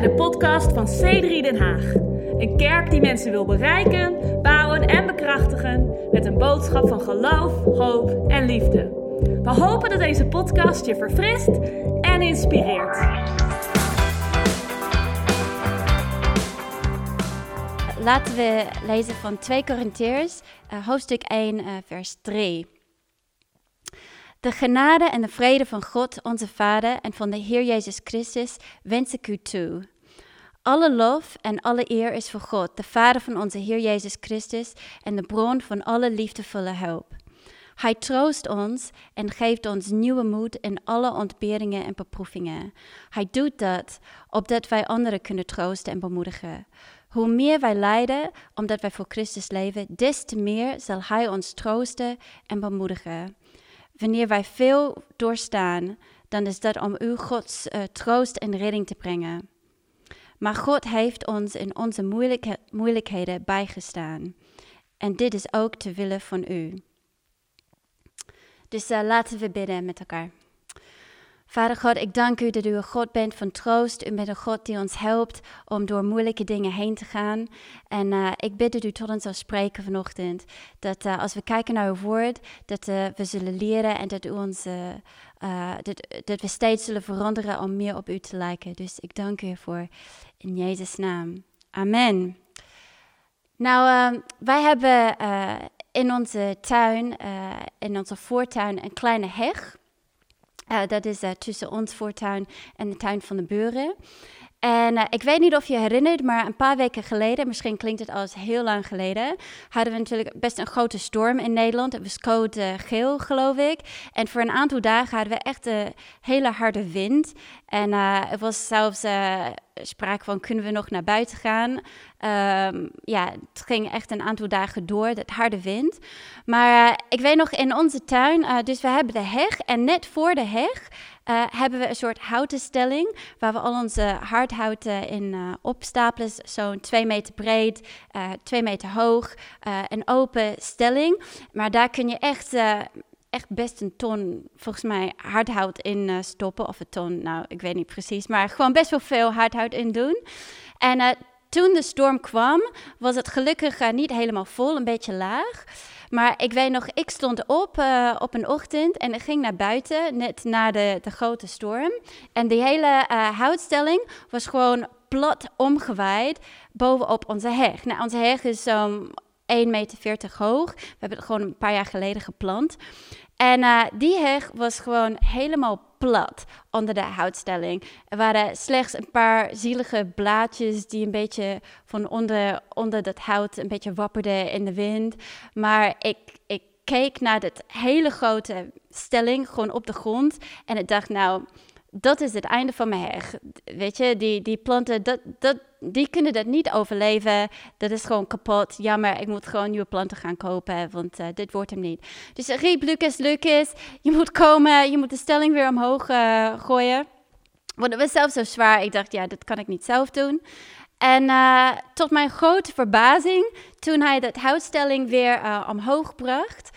bij de podcast van C3 Den Haag. Een kerk die mensen wil bereiken, bouwen en bekrachtigen met een boodschap van geloof, hoop en liefde. We hopen dat deze podcast je verfrist en inspireert. Laten we lezen van 2 Korintiërs, uh, hoofdstuk 1, uh, vers 3. De genade en de vrede van God, onze Vader, en van de Heer Jezus Christus wens ik u toe. Alle lof en alle eer is voor God, de Vader van onze Heer Jezus Christus en de bron van alle liefdevolle hulp. Hij troost ons en geeft ons nieuwe moed in alle ontberingen en beproevingen. Hij doet dat opdat wij anderen kunnen troosten en bemoedigen. Hoe meer wij lijden omdat wij voor Christus leven, des te meer zal Hij ons troosten en bemoedigen. Wanneer wij veel doorstaan, dan is dat om u Gods uh, troost en redding te brengen. Maar God heeft ons in onze moeilijkheden bijgestaan. En dit is ook te willen van u. Dus uh, laten we bidden met elkaar. Vader God, ik dank u dat u een God bent van troost. U bent een God die ons helpt om door moeilijke dingen heen te gaan. En uh, ik bid dat u tot ons zal spreken vanochtend. Dat uh, als we kijken naar uw woord, dat uh, we zullen leren en dat, u ons, dat, dat we steeds zullen veranderen om meer op u te lijken. Dus ik dank u ervoor in Jezus' naam. Amen. Nou, wij hebben in onze tuin, in onze voortuin, een kleine heg. Uh, dat is uh, tussen ons voortuin en de tuin van de buren. En uh, ik weet niet of je herinnert, maar een paar weken geleden, misschien klinkt het als heel lang geleden, hadden we natuurlijk best een grote storm in Nederland. Het was code geel, geloof ik. En voor een aantal dagen hadden we echt een hele harde wind. En uh, er was zelfs sprake van, kunnen we nog naar buiten gaan? Um, ja, het ging echt een aantal dagen door, dat harde wind. Maar ik weet nog, in onze tuin, dus we hebben de heg. En net voor de heg hebben we een soort houten stelling... waar we al onze hardhouten in opstapelen. Zo'n twee meter breed, twee meter hoog, een open stelling. Maar daar kun je echt echt best een ton, volgens mij, hardhout in uh, stoppen. Of een ton, nou, ik weet niet precies. Maar gewoon best wel veel hardhout in doen. En uh, toen de storm kwam, was het gelukkig uh, niet helemaal vol, een beetje laag. Maar ik weet nog, ik stond op op een ochtend en ik ging naar buiten, net na de, de grote storm. En die hele houtstelling was gewoon plat omgewaaid bovenop onze heg. Nou, onze heg is zo'n 1,40 meter hoog. We hebben het gewoon een paar jaar geleden geplant. En uh, die heg was gewoon helemaal plat onder de houtstelling. Er waren slechts een paar zielige blaadjes die een beetje van onder, onder dat hout een beetje wapperden in de wind. Maar ik, ik keek naar dat hele grote stelling gewoon op de grond en ik dacht nou dat is het einde van mijn heg. Weet je, die, die planten, dat, dat, die kunnen dat niet overleven. Dat is gewoon kapot. Jammer, ik moet gewoon nieuwe planten gaan kopen, want uh, dit wordt hem niet. Dus riep Lucas, Lucas, je moet komen, je moet de stelling weer omhoog uh, gooien. Want het was zelfs zo zwaar, ik dacht, ja, dat kan ik niet zelf doen. En uh, tot mijn grote verbazing, toen hij dat houtstelling weer omhoog bracht,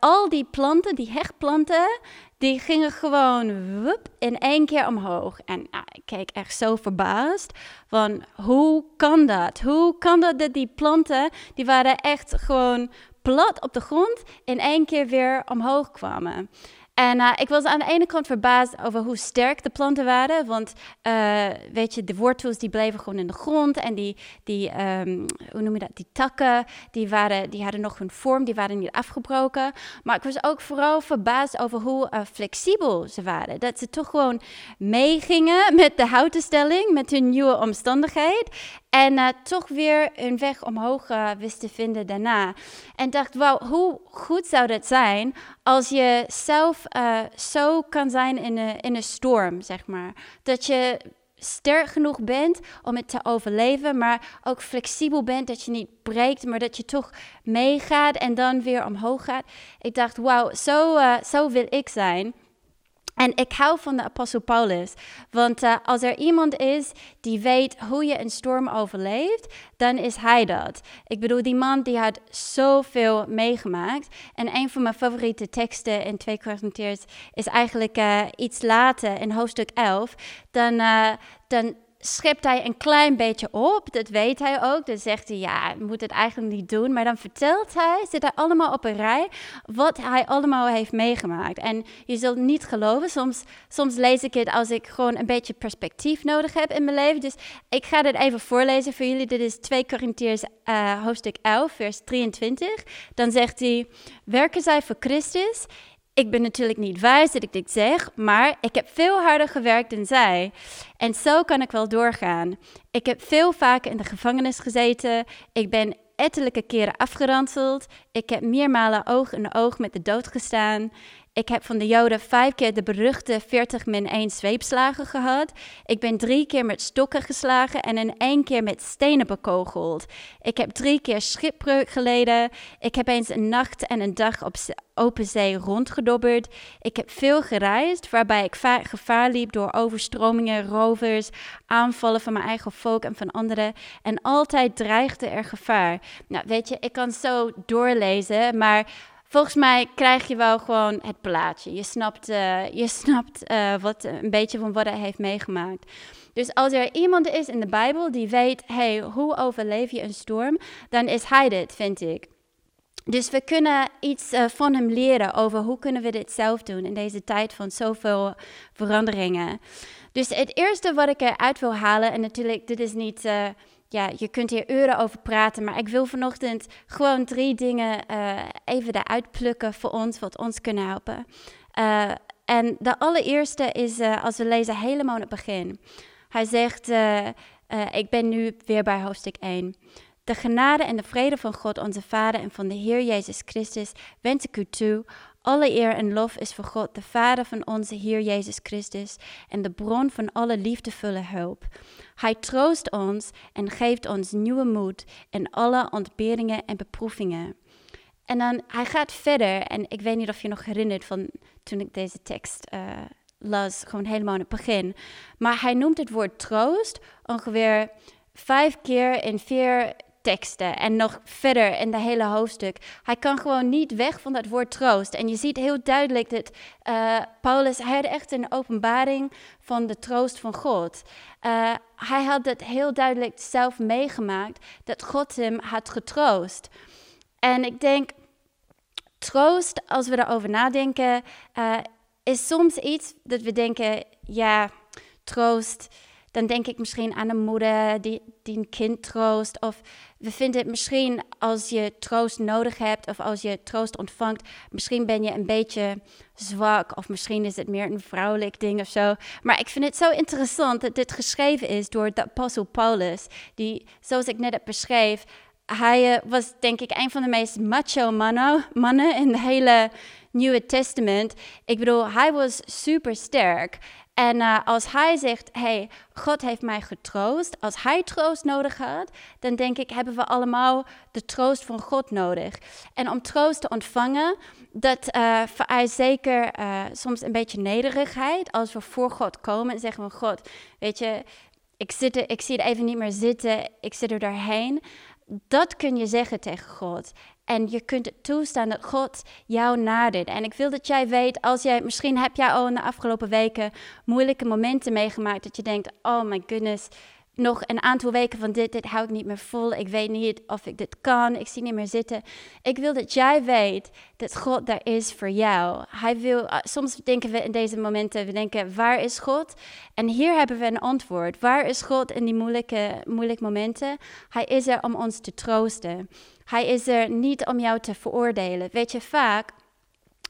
al die planten, die hegplanten, die gingen gewoon wup, in één keer omhoog. En nou, ik keek echt zo verbaasd van hoe kan dat? Hoe kan dat dat die planten, die waren echt gewoon plat op de grond, in één keer weer omhoog kwamen. En uh, ik was aan de ene kant verbaasd over hoe sterk de planten waren. Want uh, weet je, de wortels die bleven gewoon in de grond. En die, die um, hoe noem je dat, die takken, die, waren, die hadden nog hun vorm, die waren niet afgebroken. Maar ik was ook vooral verbaasd over hoe uh, flexibel ze waren. Dat ze toch gewoon meegingen met de houten stelling, met hun nieuwe omstandigheid. En uh, toch weer een weg omhoog uh, wist te vinden daarna. En dacht, wauw, hoe goed zou dat zijn als je zelf uh, zo kan zijn in een, in een storm, zeg maar. Dat je sterk genoeg bent om het te overleven, maar ook flexibel bent, dat je niet breekt, maar dat je toch meegaat en dan weer omhoog gaat. Ik dacht, wauw, zo, zo wil ik zijn. En ik hou van de apostel Paulus, want uh, als er iemand is die weet hoe je een storm overleeft, dan is hij dat. Ik bedoel, die man die had zoveel meegemaakt. En een van mijn favoriete teksten in 2 Corinthians is eigenlijk uh, iets later in hoofdstuk 11. Dan, uh, dan schept hij een klein beetje op. Dat weet hij ook. Dan zegt hij, ja, moet het eigenlijk niet doen. Maar dan vertelt hij, zit hij allemaal op een rij, wat hij allemaal heeft meegemaakt. En je zult niet geloven, soms, soms lees ik het als ik gewoon een beetje perspectief nodig heb in mijn leven. Dus ik ga dit even voorlezen voor jullie. Dit is 2 Korintiërs uh, hoofdstuk 11, vers 23. Dan zegt hij, werken zij voor Christus? Ik ben natuurlijk niet wijs dat ik dit zeg, maar ik heb veel harder gewerkt dan zij. En zo kan ik wel doorgaan. Ik heb veel vaker in de gevangenis gezeten. Ik ben ettelijke keren afgeranseld. Ik heb meermalen oog in oog met de dood gestaan. Ik heb van de Joden vijf keer de beruchte 40 min 1 zweepslagen gehad. Ik ben drie keer met stokken geslagen en in één keer met stenen bekogeld. Ik heb drie keer schipbreuk geleden. Ik heb eens een nacht en een dag op open zee rondgedobberd. Ik heb veel gereisd, waarbij ik vaak gevaar liep door overstromingen, rovers, aanvallen van mijn eigen volk en van anderen. En altijd dreigde er gevaar. Nou, weet je, ik kan zo doorlezen, maar volgens mij krijg je wel gewoon het plaatje. Je snapt, uh, je snapt uh, wat, een beetje van wat hij heeft meegemaakt. Dus als er iemand is in de Bijbel die weet, hey, hoe overleef je een storm, dan is hij dit, vind ik. Dus we kunnen iets uh, van hem leren over hoe kunnen we dit zelf doen in deze tijd van zoveel veranderingen. Dus het eerste wat ik eruit wil halen, en natuurlijk, dit is niet ja, je kunt hier uren over praten, maar ik wil vanochtend gewoon drie dingen uh, even eruit plukken voor ons, wat ons kunnen helpen. Uh, en de allereerste is uh, als we lezen helemaal in het begin. Hij zegt, ik ben nu weer bij hoofdstuk 1. De genade en de vrede van God onze Vader en van de Heer Jezus Christus wens ik u toe. Alle eer en lof is voor God, de Vader van onze Heer Jezus Christus en de bron van alle liefdevolle hulp. Hij troost ons en geeft ons nieuwe moed in alle ontberingen en beproevingen. En dan, hij gaat verder, en ik weet niet of je nog herinnert van toen ik deze tekst uh, las, gewoon helemaal in het begin. Maar hij noemt het woord troost ongeveer vijf keer in vier teksten en nog verder in de hele hoofdstuk. Hij kan gewoon niet weg van dat woord troost. En je ziet heel duidelijk dat uh, Paulus, hij had echt een openbaring van de troost van God. Uh, hij had het heel duidelijk zelf meegemaakt dat God hem had getroost. En ik denk, troost, als we erover nadenken, uh, is soms iets dat we denken, ja, troost dan denk ik misschien aan een moeder die, die een kind troost. Of we vinden het misschien als je troost nodig hebt of als je troost ontvangt, misschien ben je een beetje zwak of misschien is het meer een vrouwelijk ding of zo. Maar ik vind het zo interessant dat dit geschreven is door de apostel Paulus, die, zoals ik net heb beschreven, hij uh, was denk ik een van de meest macho mannen, in het hele Nieuwe Testament. Ik bedoel, hij was super sterk. En uh, als hij zegt, hey, God heeft mij getroost, als hij troost nodig had, dan denk ik, hebben we allemaal de troost van God nodig. En om troost te ontvangen, dat uh, vereist zeker uh, soms een beetje nederigheid. Als we voor God komen en zeggen we, God, weet je, ik, zit er, ik zie het even niet meer zitten, ik zit er doorheen. Dat kun je zeggen tegen God. En je kunt het toestaan dat God jou nadert. En ik wil dat jij weet, als jij, misschien heb jij al in de afgelopen weken moeilijke momenten meegemaakt. Dat je denkt, oh my goodness, nog een aantal weken van dit, dit hou ik niet meer vol. Ik weet niet of ik dit kan. Ik zie niet meer zitten. Ik wil dat jij weet dat God daar is voor jou. Hij wil, ah, soms denken we in deze momenten, we denken, waar is God? En hier hebben we een antwoord. Waar is God in die moeilijke, moeilijke momenten? Hij is er om ons te troosten. Hij is er niet om jou te veroordelen. Weet je, vaak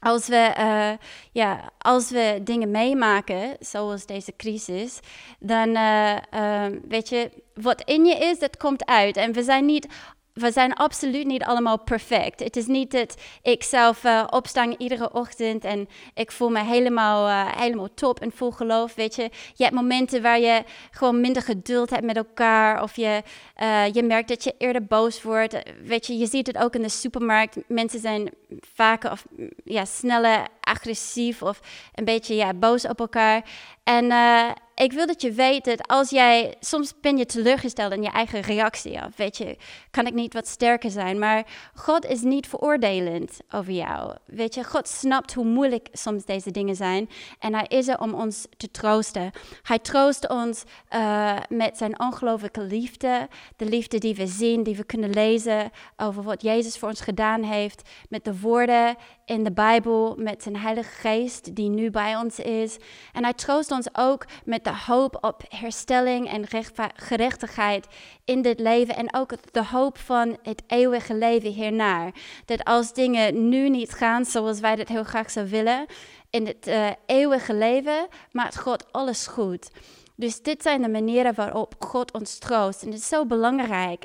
als we, uh, ja, als we dingen meemaken, zoals deze crisis, dan uh, uh, weet je, wat in je is, dat komt uit. En we zijn niet we zijn absoluut niet allemaal perfect. Het is niet dat ik zelf uh, opsta iedere ochtend en ik voel me helemaal, uh, helemaal top en vol geloof. Weet je, je hebt momenten waar je gewoon minder geduld hebt met elkaar. Of je, uh, je merkt dat je eerder boos wordt. Weet je, je ziet het ook in de supermarkt. Mensen zijn vaker of ja, sneller agressief of een beetje ja, boos op elkaar. En uh, ik wil dat je weet dat als jij, soms ben je teleurgesteld in je eigen reactie. Of weet je, kan ik niet wat sterker zijn. Maar God is niet veroordelend over jou. Weet je, God snapt hoe moeilijk soms deze dingen zijn. En hij is er om ons te troosten. Hij troost ons uh, met zijn ongelooflijke liefde. De liefde die we zien, die we kunnen lezen over wat Jezus voor ons gedaan heeft. Met de woorden in de Bijbel, met zijn Heilige Geest die nu bij ons is. En hij troost ons ook met de hoop op herstelling en gerechtigheid in dit leven. En ook de hoop van het eeuwige leven hiernaar. Dat als dingen nu niet gaan zoals wij dat heel graag zouden willen, in het uh, eeuwige leven maakt God alles goed. Dus dit zijn de manieren waarop God ons troost. En het is zo belangrijk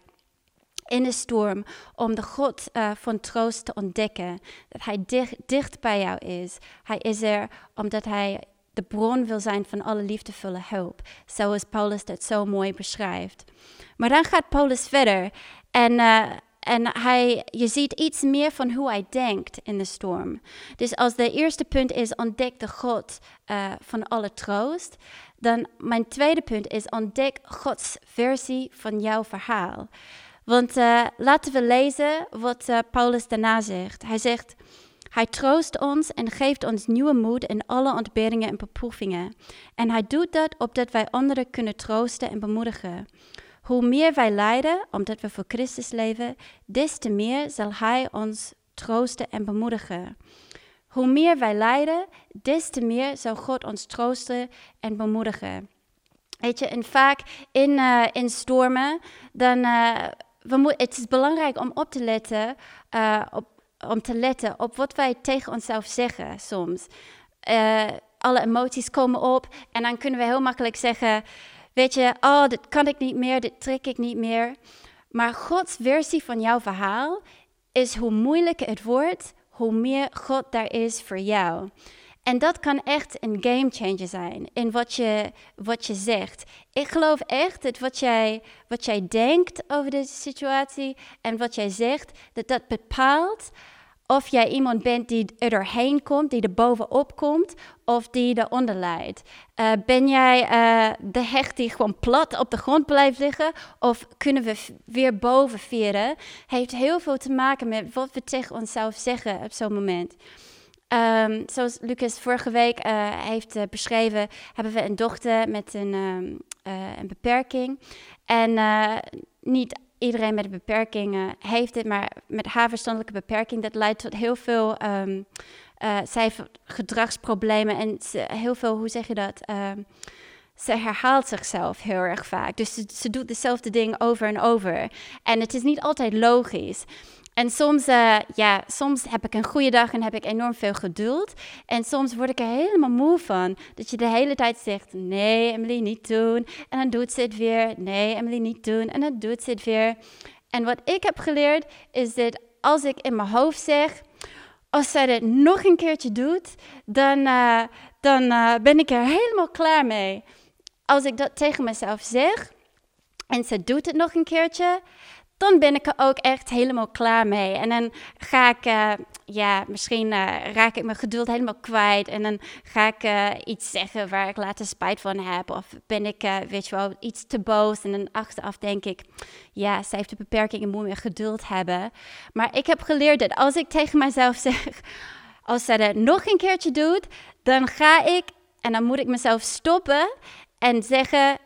in de storm om de God uh, van troost te ontdekken. Dat Hij dicht, bij jou is. Hij is er omdat Hij de bron wil zijn van alle liefdevolle hulp. Zoals Paulus dat zo mooi beschrijft. Maar dan gaat Paulus verder en, uh, en hij, je ziet iets meer van hoe hij denkt in de storm. Dus als de eerste punt is ontdek de God uh, van alle troost, dan mijn tweede punt is ontdek Gods versie van jouw verhaal. Want uh, laten we lezen wat uh, Paulus daarna zegt. Hij zegt, hij troost ons en geeft ons nieuwe moed in alle ontberingen en beproevingen. En hij doet dat opdat wij anderen kunnen troosten en bemoedigen. Hoe meer wij lijden, omdat we voor Christus leven, des te meer zal hij ons troosten en bemoedigen. Hoe meer wij lijden, des te meer zal God ons troosten en bemoedigen. Weet je, en vaak in, uh, in stormen, dan we het is belangrijk om op te letten, uh, op, om te letten op wat wij tegen onszelf zeggen soms. Uh, alle emoties komen op en dan kunnen we heel makkelijk zeggen, weet je, oh, dit kan ik niet meer, dit trek ik niet meer. Maar Gods versie van jouw verhaal is hoe moeilijker het wordt, hoe meer God daar is voor jou. En dat kan echt een game changer zijn in wat je, wat je zegt. Ik geloof echt dat wat jij, wat jij denkt over deze situatie en wat jij zegt, dat dat bepaalt of jij iemand bent die er doorheen komt, die er bovenop komt, of die eronder leidt. Uh, ben jij uh, de hecht die gewoon plat op de grond blijft liggen, of kunnen we weer boven vieren? Heeft heel veel te maken met wat we tegen onszelf zeggen op zo'n moment. Um, zoals Lucas vorige week uh, heeft uh, beschreven, hebben we een dochter met een, um, uh, een beperking. En niet iedereen met een beperking heeft dit, maar met haar verstandelijke beperking, dat leidt tot heel veel. Um, zij gedragsproblemen en heel veel, hoe zeg je dat? ze herhaalt zichzelf heel erg vaak. Dus ze, ze doet dezelfde dingen over en over. En het is niet altijd logisch. En soms, uh, ja, soms heb ik een goede dag en heb ik enorm veel geduld. En soms word ik er helemaal moe van. Dat je de hele tijd zegt, nee Emily, niet doen. En dan doet ze het weer. Nee Emily, niet doen. En dan doet ze het weer. En wat ik heb geleerd is dat als ik in mijn hoofd zeg, als zij het nog een keertje doet, dan, uh, dan uh, ben ik er helemaal klaar mee. Als ik dat tegen mezelf zeg en ze doet het nog een keertje, dan ben ik er ook echt helemaal klaar mee. En dan ga ik, uh, ja, misschien uh, raak ik mijn geduld helemaal kwijt. En dan ga ik uh, iets zeggen waar ik later spijt van heb. Of ben ik, weet je wel, iets te boos. En dan achteraf denk ik, ja, zij heeft de beperking en moet meer geduld hebben. Maar ik heb geleerd dat als ik tegen mezelf zeg, als zij dat nog een keertje doet, dan ga ik, en dan moet ik mezelf stoppen en zeggen,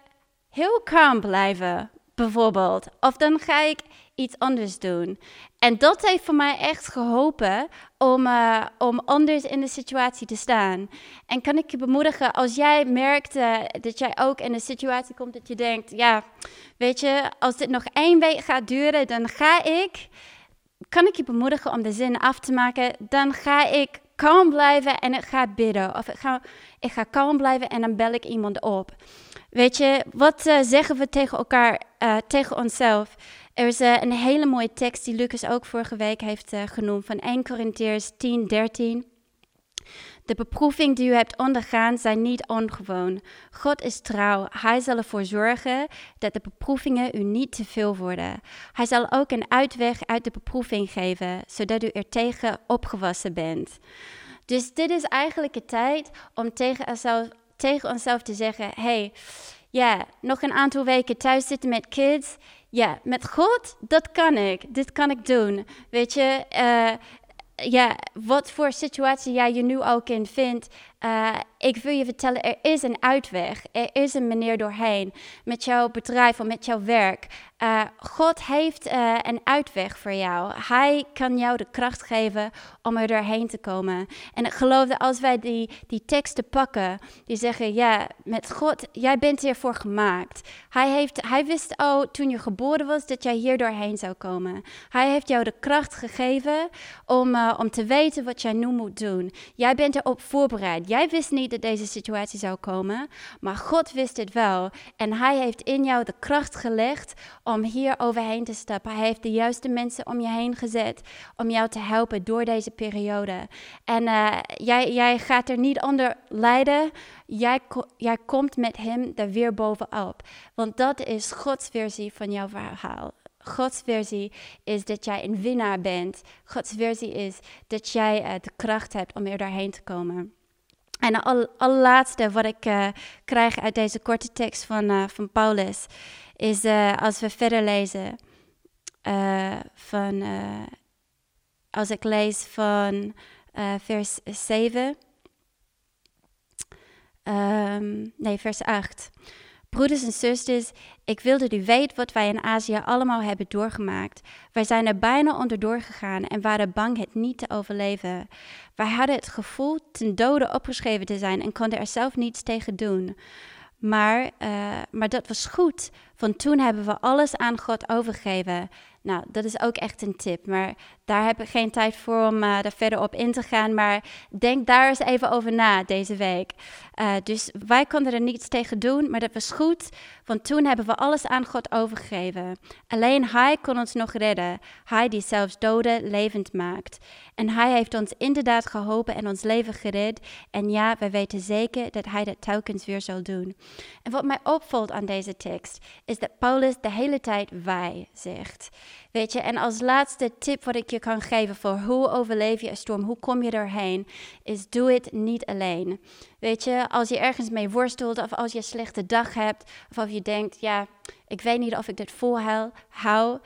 heel kalm blijven bijvoorbeeld. Of dan ga ik iets anders doen. En dat heeft voor mij echt geholpen om, uh, om anders in de situatie te staan. En kan ik je bemoedigen, als jij merkt uh, dat jij ook in een situatie komt dat je denkt, ja, weet je, als dit nog één week gaat duren, dan ga ik, kan ik je bemoedigen om de zin af te maken, dan ga ik kalm blijven en ik ga bidden. Of ik ga, ik ga kalm blijven en dan bel ik iemand op. Weet je, wat uh, zeggen we tegen elkaar, uh, tegen onszelf? Er is uh, een hele mooie tekst die Lucas ook vorige week heeft genoemd van 1 Corinthiërs 10, 13. De beproeving die u hebt ondergaan zijn niet ongewoon. God is trouw. Hij zal ervoor zorgen dat de beproevingen u niet te veel worden. Hij zal ook een uitweg uit de beproeving geven, zodat u er tegen opgewassen bent. Dus dit is eigenlijk de tijd om tegen tegen onszelf te zeggen: hey, ja, nog een aantal weken thuis zitten met kids. Ja, met God, dat kan ik. Dit kan ik doen. Weet je, uh, ja, wat voor situatie jij je nu ook in vindt, uh, ik wil je vertellen, er is een uitweg. Er is een manier doorheen met jouw bedrijf of met jouw werk. Uh, God heeft uh, een uitweg voor jou. Hij kan jou de kracht geven om er doorheen te komen. En ik geloof dat als wij die, die teksten pakken, die zeggen, ja, met God, jij bent hiervoor gemaakt. Hij, heeft, hij wist al toen je geboren was dat jij hier doorheen zou komen. Hij heeft jou de kracht gegeven om, om te weten wat jij nu moet doen. Jij bent erop voorbereid. Jij wist niet dat deze situatie zou komen, maar God wist het wel. En Hij heeft in jou de kracht gelegd om hier overheen te stappen. Hij heeft de juiste mensen om je heen gezet om jou te helpen door deze periode. En uh, jij, jij gaat er niet onder lijden. Jij, jij komt met Hem er weer bovenop. Want dat is Gods versie van jouw verhaal. Gods versie is dat jij een winnaar bent. Gods versie is dat jij uh, de kracht hebt om er doorheen te komen. En het allerlaatste wat ik uh, krijg uit deze korte tekst van, uh, van Paulus is uh, als we verder lezen van, als ik lees van vers 7, um, ehm, nee, vers 8. Broeders en zusters, ik wilde u weten wat wij in Azië allemaal hebben doorgemaakt. Wij zijn er bijna onderdoor gegaan en waren bang het niet te overleven. Wij hadden het gevoel ten dode opgeschreven te zijn en konden er zelf niets tegen doen. Maar, uh, maar dat was goed, want toen hebben we alles aan God overgegeven. Nou, dat is ook echt een tip, maar daar heb ik geen tijd voor om uh, daar verder op in te gaan. Maar denk daar eens even over na deze week. Uh, dus wij konden er niets tegen doen, maar dat was goed, want toen hebben we alles aan God overgegeven. Alleen Hij kon ons nog redden. Hij die zelfs doden levend maakt. En Hij heeft ons inderdaad geholpen en ons leven gered. En ja, wij weten zeker dat Hij dat telkens weer zal doen. En wat mij opvalt aan deze tekst, is dat Paulus de hele tijd wij zegt. Weet je, en als laatste tip wat ik je kan geven voor hoe overleef je een storm, hoe kom je erheen, is doe het niet alleen. Weet je, als je ergens mee worstelt of als je een slechte dag hebt of als je denkt, ja, ik weet niet of ik dit volhoud, hou,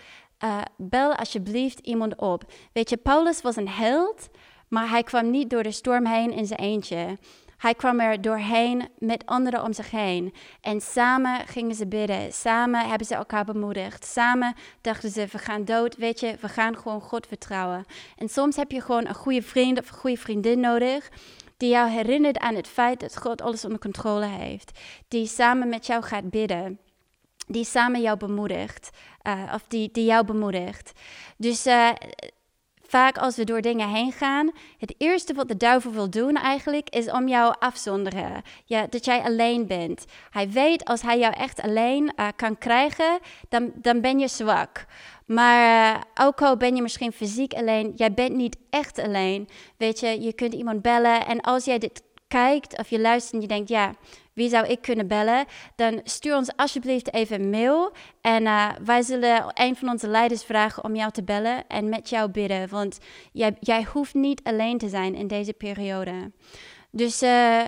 uh, bel alsjeblieft iemand op. Weet je, Paulus was een held, maar hij kwam niet door de storm heen in zijn eentje. Hij kwam er doorheen met anderen om zich heen. En samen gingen ze bidden. Samen hebben ze elkaar bemoedigd. Samen dachten ze: we gaan dood. Weet je, we gaan gewoon God vertrouwen. En soms heb je gewoon een goede vriend of een goede vriendin nodig. Die jou herinnert aan het feit dat God alles onder controle heeft. Die samen met jou gaat bidden die samen jou bemoedigt. Uh, of die, jou bemoedigt. Dus uh, vaak als we door dingen heen gaan, het eerste wat de duivel wil doen eigenlijk, is om jou afzonderen. Ja, dat jij alleen bent. Hij weet als hij jou echt alleen uh, kan krijgen, dan, dan ben je zwak. Maar ook al ben je misschien fysiek alleen, jij bent niet echt alleen. Weet je, je kunt iemand bellen en als jij dit kijkt of je luistert en je denkt, ja, wie zou ik kunnen bellen? Dan stuur ons alsjeblieft even een mail. En uh, wij zullen een van onze leiders vragen om jou te bellen en met jou bidden. Want jij, jij hoeft niet alleen te zijn in deze periode. Dus uh,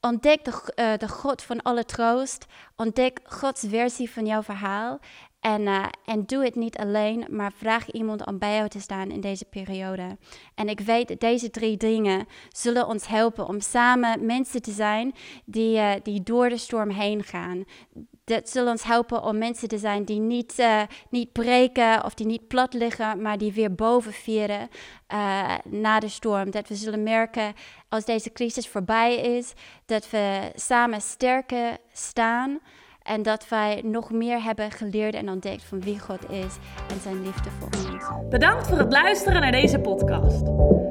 ontdek de, uh, de God van alle troost. Ontdek Gods versie van jouw verhaal. En, uh, en doe het niet alleen, maar vraag iemand om bij jou te staan in deze periode. En ik weet dat deze drie dingen zullen ons helpen om samen mensen te zijn die, uh, die door de storm heen gaan. Dat zal ons helpen om mensen te zijn die niet, uh, niet breken of die niet plat liggen, maar die weer boven vieren na de storm. Dat we zullen merken als deze crisis voorbij is, dat we samen sterker staan. En dat wij nog meer hebben geleerd en ontdekt van wie God is en zijn liefde voor ons. Bedankt voor het luisteren naar deze podcast.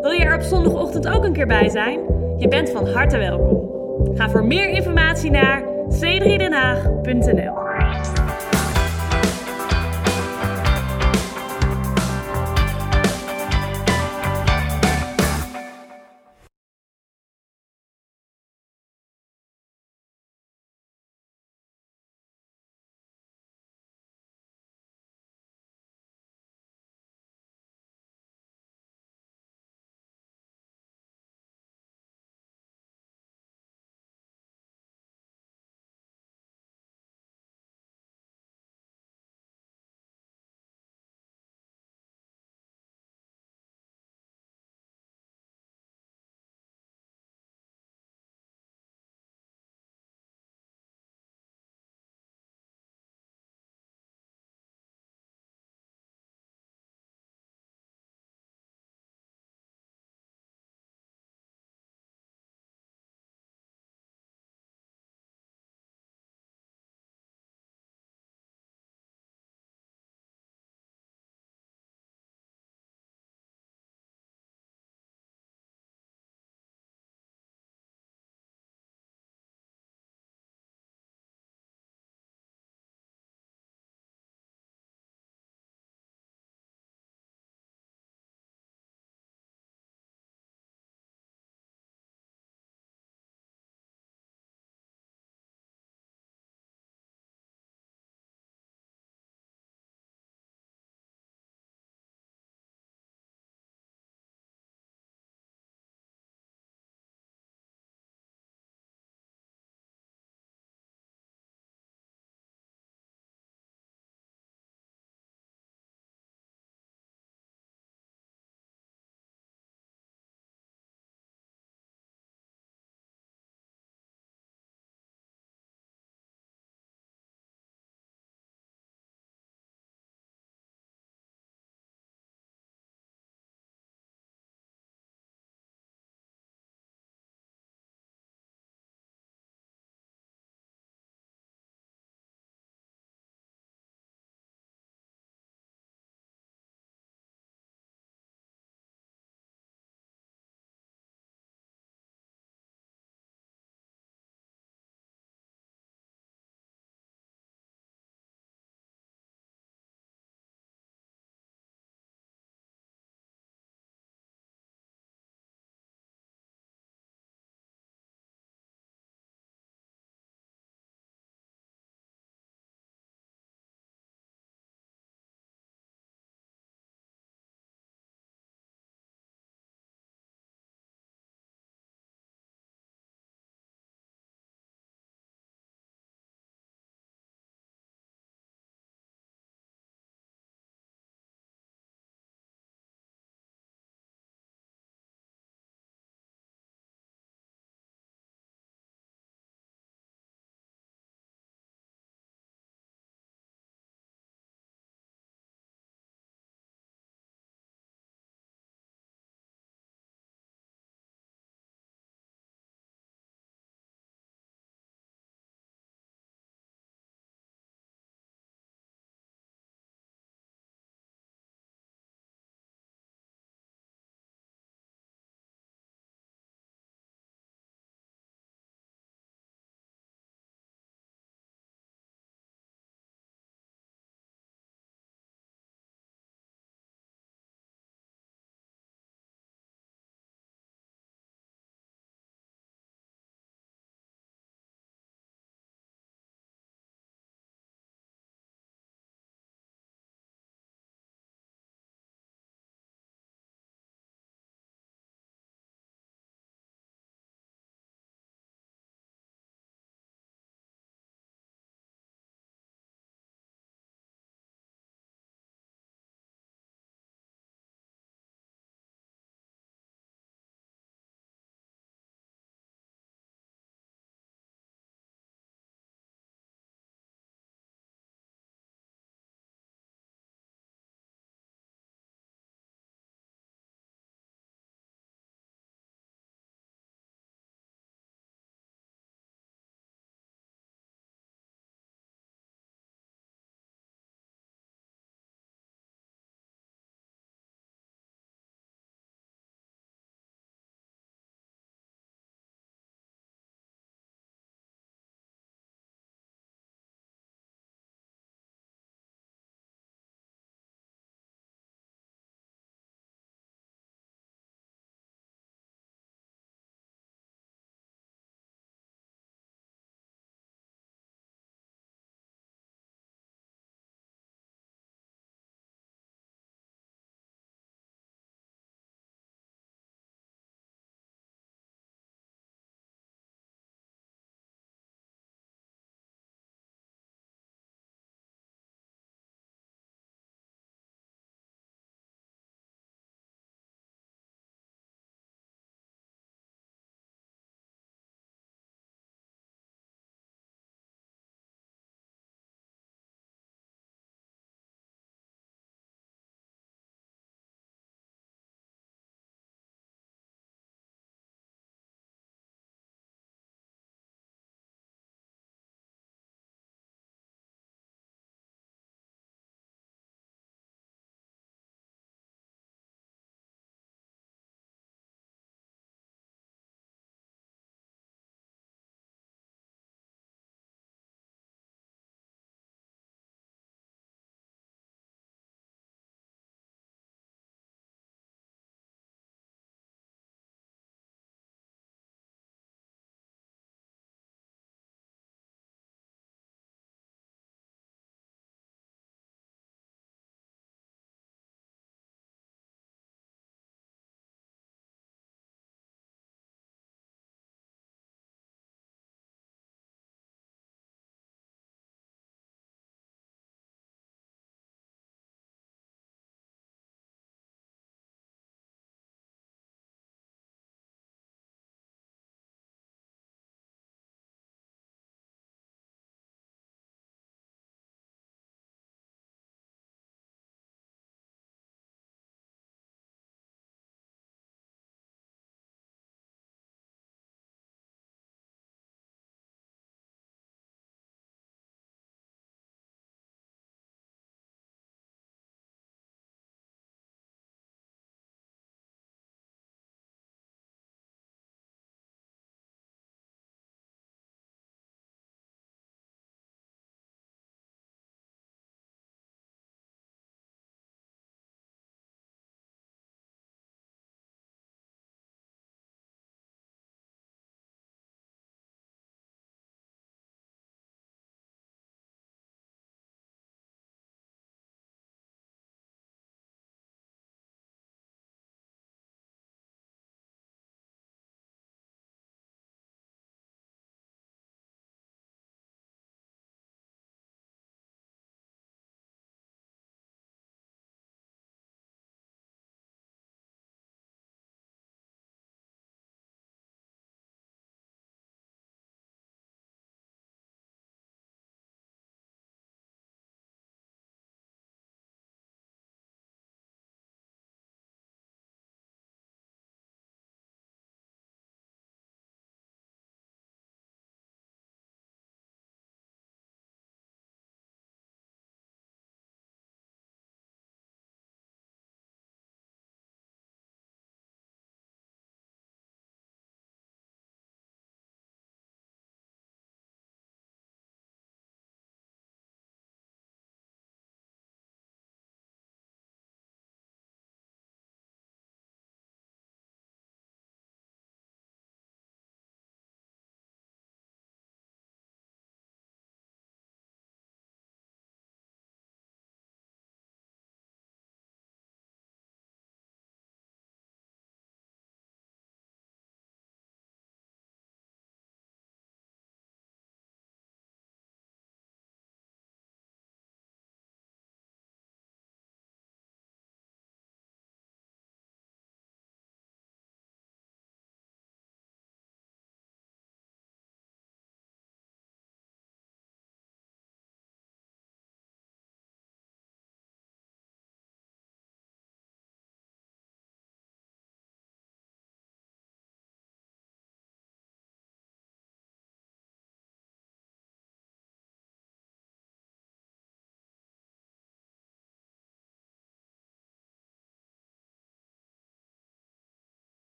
Wil je er op zondagochtend ook een keer bij zijn? Je bent van harte welkom. Ga voor meer informatie naar c3denhaag.nl